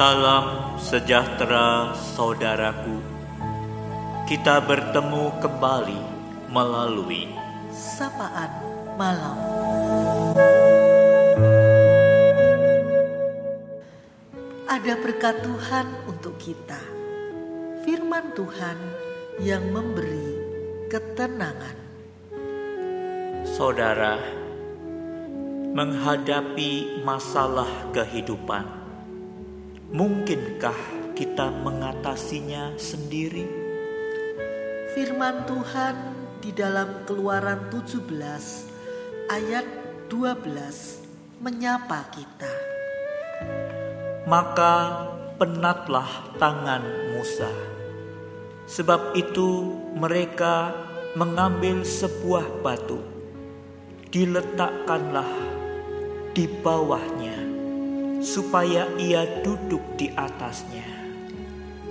Salam sejahtera saudaraku. Kita bertemu kembali melalui sapaan malam. Ada berkat Tuhan untuk kita. Firman Tuhan yang memberi ketenangan. Saudara, menghadapi masalah kehidupan, mungkinkah kita mengatasinya sendiri? Firman Tuhan di dalam Keluaran 17 ayat 12 menyapa kita. Maka penatlah tangan Musa. Sebab itu mereka mengambil sebuah batu, diletakkanlah di bawahnya, supaya ia duduk di atasnya.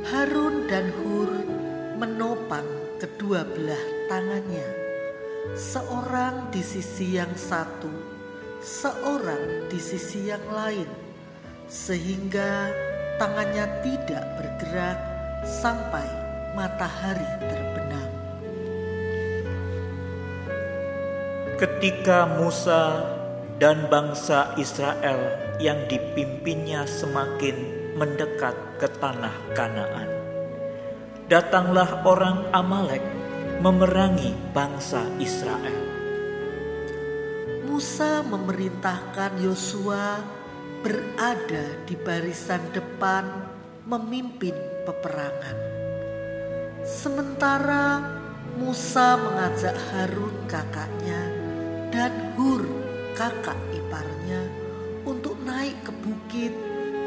Harun dan Hur menopang kedua belah tangannya, seorang di sisi yang satu, seorang di sisi yang lain, sehingga tangannya tidak bergerak sampai matahari terbenam. Ketika Musa dan bangsa Israel yang dipimpinnya semakin mendekat ke tanah Kanaan, datanglah orang Amalek memerangi bangsa Israel. Musa memerintahkan Yosua berada di barisan depan memimpin peperangan. Sementara Musa mengajak Harun kakaknya dan Hur kakak iparnya untuk naik ke bukit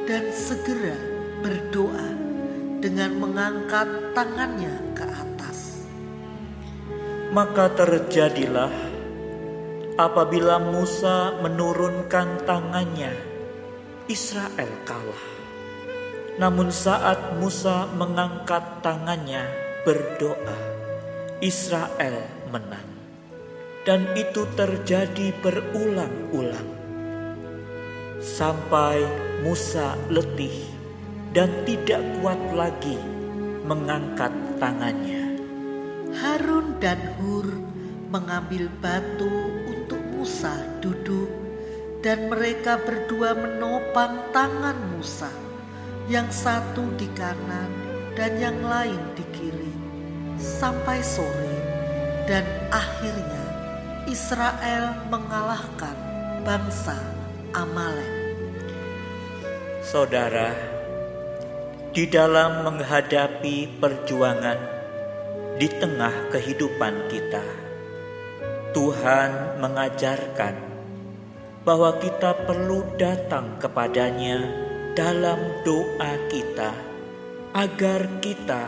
dan segera berdoa dengan mengangkat tangannya ke atas. Maka terjadilah apabila Musa menurunkan tangannya, Israel kalah. Namun saat Musa mengangkat tangannya berdoa, Israel menang. Dan itu terjadi berulang-ulang. Sampai Musa letih dan tidak kuat lagi mengangkat tangannya. Harun dan Hur mengambil batu untuk Musa duduk dan mereka berdua menopang tangan Musa yang satu di kanan dan yang lain di kiri sampai sore dan akhirnya Israel mengalahkan bangsa Amalek. Saudara, di dalam menghadapi perjuangan di tengah kehidupan kita, Tuhan mengajarkan bahwa kita perlu datang kepadanya dalam doa kita agar kita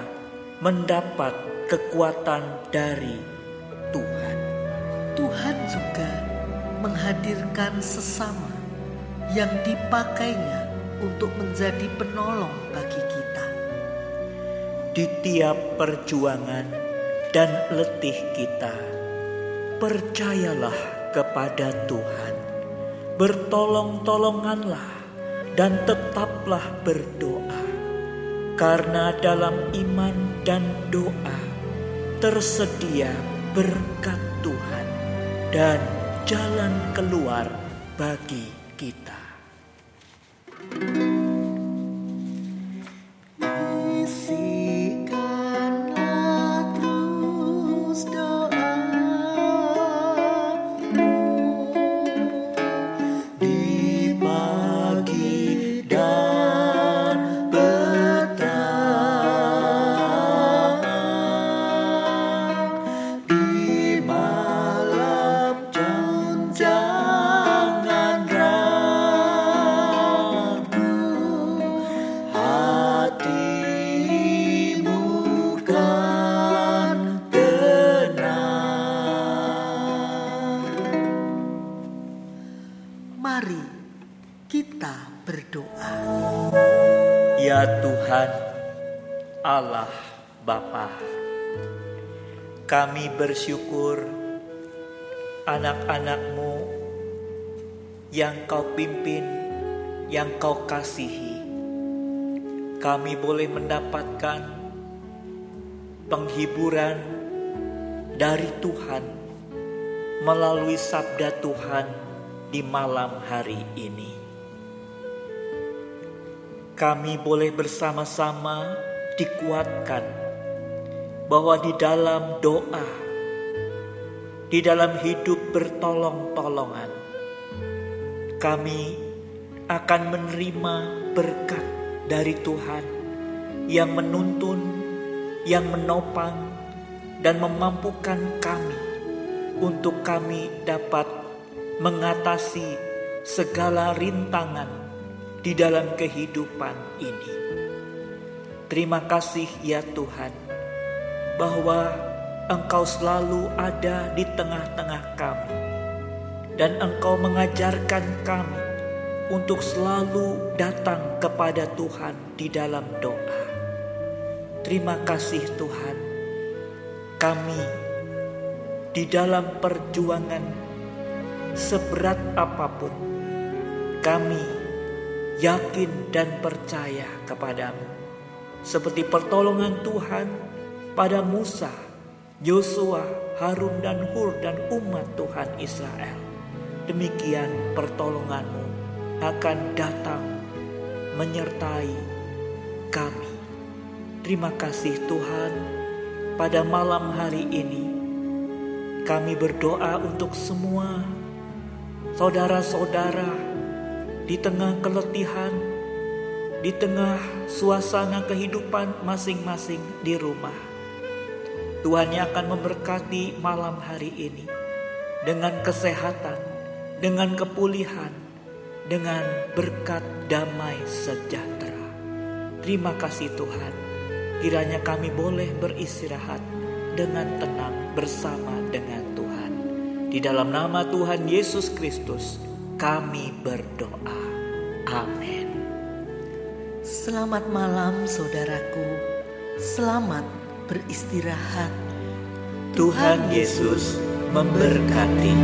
mendapat kekuatan dari. Tuhan juga menghadirkan sesama yang dipakainya untuk menjadi penolong bagi kita. Di tiap perjuangan dan letih kita, percayalah kepada Tuhan. Bertolong-tolonganlah dan tetaplah berdoa. Karena dalam iman dan doa tersedia berkat Tuhan dan jalan keluar bagi kita. Ya Tuhan, Allah Bapa, kami bersyukur anak-anakmu yang kau pimpin, yang kau kasihi, kami boleh mendapatkan penghiburan dari Tuhan melalui sabda Tuhan di malam hari ini. Kami boleh bersama-sama dikuatkan bahwa di dalam doa, di dalam hidup bertolong-tolongan, kami akan menerima berkat dari Tuhan yang menuntun, yang menopang, dan memampukan kami untuk kami dapat mengatasi segala rintangan di dalam kehidupan ini. Terima kasih ya Tuhan bahwa Engkau selalu ada di tengah-tengah kami dan Engkau mengajarkan kami untuk selalu datang kepada Tuhan di dalam doa. Terima kasih Tuhan, kami di dalam perjuangan seberat apa pun, kami yakin dan percaya kepadamu, seperti pertolongan Tuhan pada Musa, Yosua, Harun, dan Hur, dan umat Tuhan Israel. Demikian pertolonganmu akan datang menyertai kami. Terima kasih Tuhan, pada malam hari ini kami berdoa untuk semua saudara-saudara di tengah keletihan, di tengah suasana kehidupan masing-masing di rumah. Tuhan yang akan memberkati malam hari ini dengan kesehatan, dengan kepulihan, dengan berkat damai sejahtera. Terima kasih Tuhan, kiranya kami boleh beristirahat dengan tenang bersama dengan Tuhan. Di dalam nama Tuhan Yesus Kristus, kami berdoa. Amin. Selamat malam, saudaraku. Selamat beristirahat. Tuhan Yesus memberkati.